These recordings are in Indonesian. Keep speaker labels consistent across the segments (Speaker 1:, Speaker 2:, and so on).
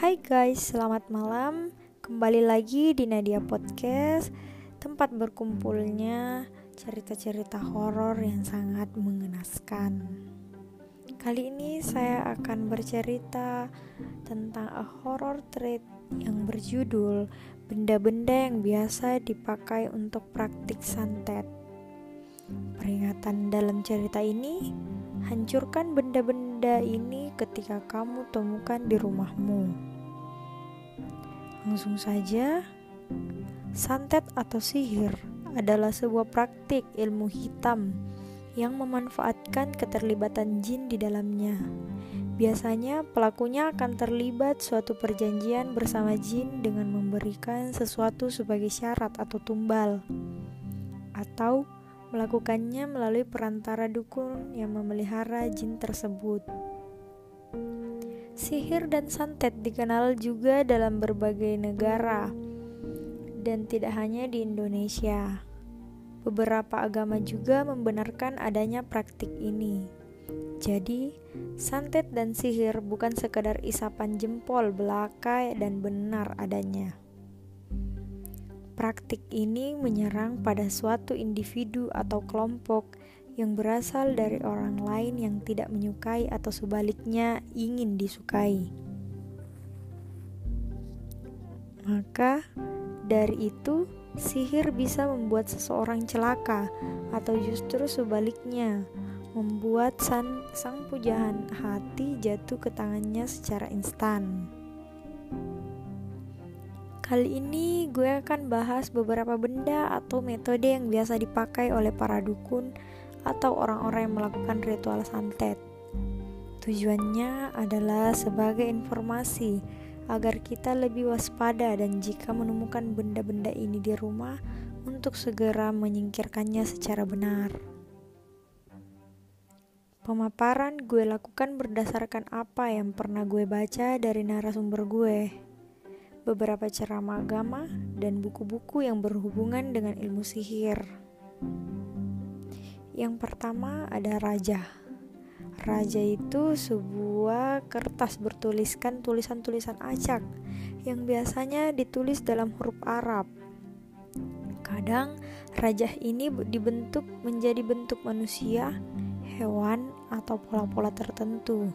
Speaker 1: Hai guys, selamat malam. Kembali lagi di Nadia Podcast, tempat berkumpulnya cerita-cerita horor yang sangat mengenaskan. Kali ini saya akan bercerita tentang a horror trait yang berjudul benda-benda yang biasa dipakai untuk praktik santet. Peringatan dalam cerita ini Hancurkan benda-benda ini ketika kamu temukan di rumahmu. Langsung saja, santet atau sihir adalah sebuah praktik ilmu hitam yang memanfaatkan keterlibatan jin di dalamnya. Biasanya pelakunya akan terlibat suatu perjanjian bersama jin dengan memberikan sesuatu sebagai syarat atau tumbal atau melakukannya melalui perantara dukun yang memelihara jin tersebut. Sihir dan santet dikenal juga dalam berbagai negara dan tidak hanya di Indonesia. Beberapa agama juga membenarkan adanya praktik ini. Jadi, santet dan sihir bukan sekadar isapan jempol belaka dan benar adanya. Praktik ini menyerang pada suatu individu atau kelompok yang berasal dari orang lain yang tidak menyukai atau sebaliknya ingin disukai. Maka dari itu, sihir bisa membuat seseorang celaka atau justru sebaliknya, membuat san, sang pujahan hati jatuh ke tangannya secara instan. Kali ini gue akan bahas beberapa benda atau metode yang biasa dipakai oleh para dukun atau orang-orang yang melakukan ritual santet. Tujuannya adalah sebagai informasi agar kita lebih waspada dan jika menemukan benda-benda ini di rumah untuk segera menyingkirkannya secara benar. Pemaparan gue lakukan berdasarkan apa yang pernah gue baca dari narasumber gue beberapa ceramah agama, dan buku-buku yang berhubungan dengan ilmu sihir. Yang pertama ada raja. Raja itu sebuah kertas bertuliskan tulisan-tulisan acak yang biasanya ditulis dalam huruf Arab. Kadang raja ini dibentuk menjadi bentuk manusia, hewan, atau pola-pola tertentu.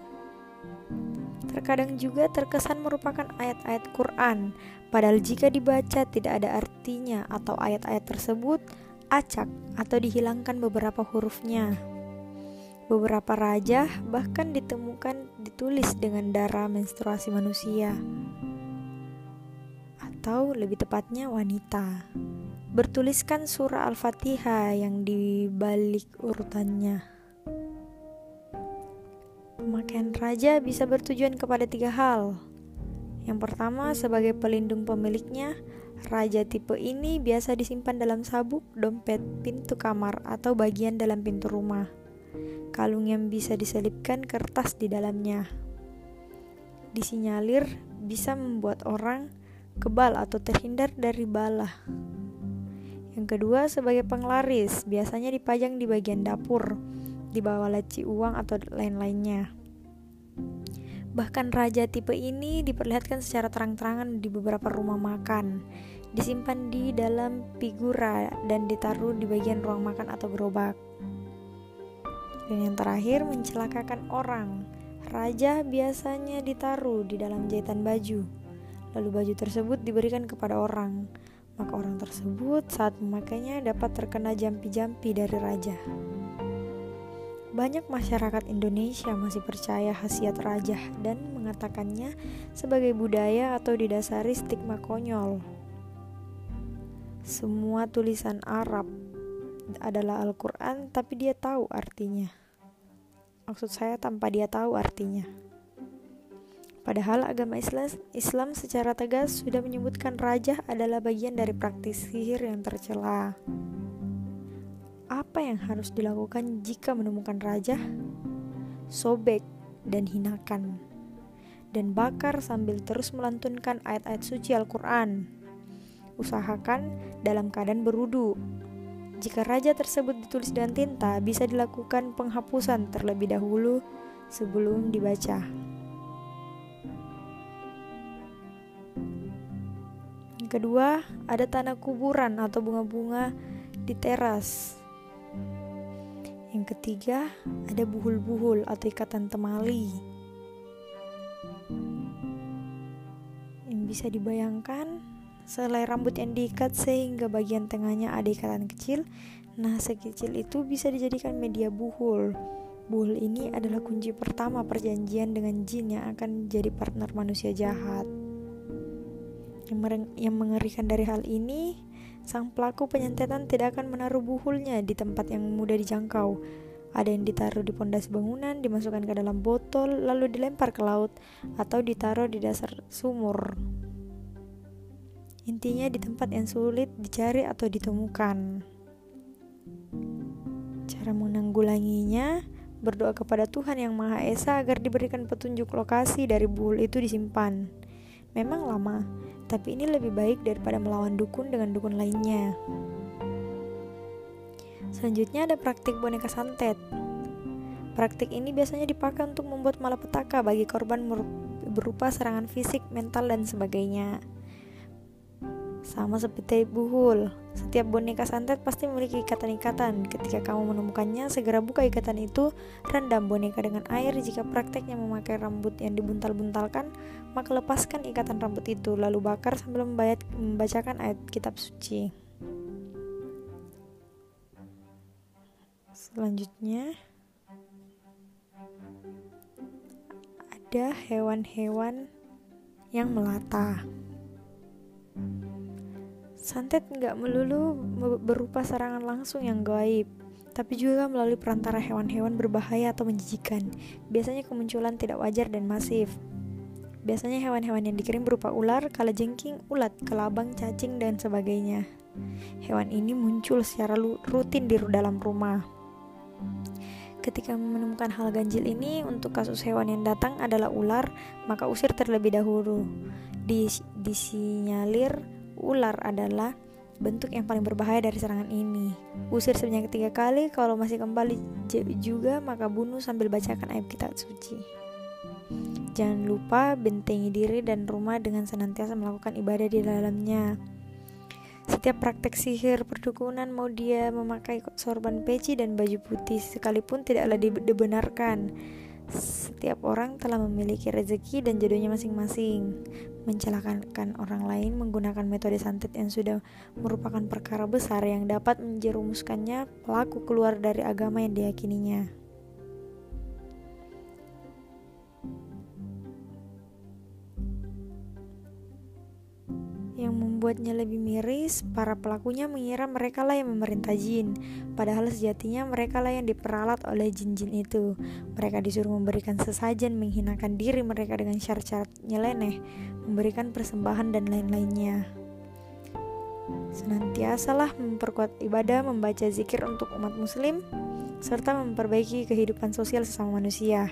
Speaker 1: Terkadang juga terkesan merupakan ayat-ayat Quran, padahal jika dibaca tidak ada artinya atau ayat-ayat tersebut acak atau dihilangkan beberapa hurufnya. Beberapa raja bahkan ditemukan ditulis dengan darah menstruasi manusia, atau lebih tepatnya wanita. Bertuliskan surah Al-Fatihah yang dibalik urutannya. Pemakaian raja bisa bertujuan kepada tiga hal. Yang pertama, sebagai pelindung pemiliknya, raja tipe ini biasa disimpan dalam sabuk, dompet, pintu kamar, atau bagian dalam pintu rumah. Kalung yang bisa diselipkan kertas di dalamnya. Disinyalir bisa membuat orang kebal atau terhindar dari bala. Yang kedua, sebagai penglaris, biasanya dipajang di bagian dapur di bawah laci uang atau lain-lainnya. Bahkan raja tipe ini diperlihatkan secara terang-terangan di beberapa rumah makan, disimpan di dalam figura dan ditaruh di bagian ruang makan atau gerobak. Dan yang terakhir, mencelakakan orang. Raja biasanya ditaruh di dalam jahitan baju, lalu baju tersebut diberikan kepada orang. Maka orang tersebut saat memakainya dapat terkena jampi-jampi dari raja. Banyak masyarakat Indonesia masih percaya khasiat rajah dan mengatakannya sebagai budaya atau didasari stigma konyol. Semua tulisan Arab adalah Al-Quran, tapi dia tahu artinya. Maksud saya, tanpa dia tahu artinya. Padahal agama Islam, Islam secara tegas sudah menyebutkan rajah adalah bagian dari praktis sihir yang tercela. Apa yang harus dilakukan jika menemukan raja? Sobek dan hinakan, dan bakar sambil terus melantunkan ayat-ayat suci Al-Quran. Usahakan dalam keadaan berudu. Jika raja tersebut ditulis dengan tinta, bisa dilakukan penghapusan terlebih dahulu sebelum dibaca. Yang kedua, ada tanah kuburan atau bunga-bunga di teras. Yang ketiga, ada buhul-buhul atau ikatan temali. Yang bisa dibayangkan, selai rambut yang diikat sehingga bagian tengahnya ada ikatan kecil. Nah, sekecil itu bisa dijadikan media buhul. Buhul ini adalah kunci pertama perjanjian dengan jin yang akan jadi partner manusia jahat. Yang, mengerikan dari hal ini, sang pelaku penyantetan tidak akan menaruh buhulnya di tempat yang mudah dijangkau. Ada yang ditaruh di pondasi bangunan, dimasukkan ke dalam botol, lalu dilempar ke laut, atau ditaruh di dasar sumur. Intinya di tempat yang sulit dicari atau ditemukan. Cara menanggulanginya, berdoa kepada Tuhan Yang Maha Esa agar diberikan petunjuk lokasi dari buhul itu disimpan. Memang lama, tapi ini lebih baik daripada melawan dukun dengan dukun lainnya. Selanjutnya ada praktik boneka santet. Praktik ini biasanya dipakai untuk membuat malapetaka bagi korban berupa serangan fisik, mental, dan sebagainya. Sama seperti buhul, setiap boneka santet pasti memiliki ikatan-ikatan. Ketika kamu menemukannya, segera buka ikatan itu, rendam boneka dengan air. Jika prakteknya memakai rambut yang dibuntal-buntalkan, maka lepaskan ikatan rambut itu, lalu bakar sambil membacakan ayat kitab suci. Selanjutnya, ada hewan-hewan yang melata. Santet nggak melulu berupa serangan langsung yang gaib, tapi juga melalui perantara hewan-hewan berbahaya atau menjijikan. Biasanya kemunculan tidak wajar dan masif. Biasanya hewan-hewan yang dikirim berupa ular, kalajengking, ulat, kelabang, cacing, dan sebagainya. Hewan ini muncul secara rutin di dalam rumah. Ketika menemukan hal ganjil ini, untuk kasus hewan yang datang adalah ular, maka usir terlebih dahulu. Dis disinyalir ular adalah bentuk yang paling berbahaya dari serangan ini. Usir sebanyak tiga kali, kalau masih kembali juga maka bunuh sambil bacakan ayat kitab suci. Jangan lupa bentengi diri dan rumah dengan senantiasa melakukan ibadah di dalamnya. Setiap praktek sihir perdukunan mau dia memakai sorban peci dan baju putih sekalipun tidaklah dibenarkan. Setiap orang telah memiliki rezeki dan jodohnya masing-masing. Mencelakakan orang lain menggunakan metode santet yang sudah merupakan perkara besar yang dapat menjerumuskannya pelaku keluar dari agama yang diyakininya. Membuatnya lebih miris, para pelakunya mengira mereka lah yang memerintah jin, padahal sejatinya mereka lah yang diperalat oleh jin-jin itu. Mereka disuruh memberikan sesajen, menghinakan diri mereka dengan syarat-syarat nyeleneh, memberikan persembahan dan lain-lainnya. Senantiasalah memperkuat ibadah, membaca zikir untuk umat muslim, serta memperbaiki kehidupan sosial sesama manusia.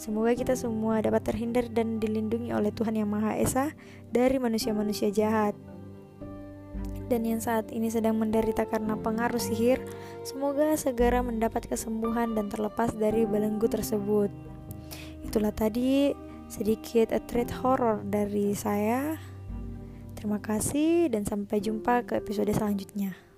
Speaker 1: Semoga kita semua dapat terhindar dan dilindungi oleh Tuhan Yang Maha Esa dari manusia-manusia jahat. Dan yang saat ini sedang menderita karena pengaruh sihir, semoga segera mendapat kesembuhan dan terlepas dari belenggu tersebut. Itulah tadi sedikit a horror dari saya. Terima kasih dan sampai jumpa ke episode selanjutnya.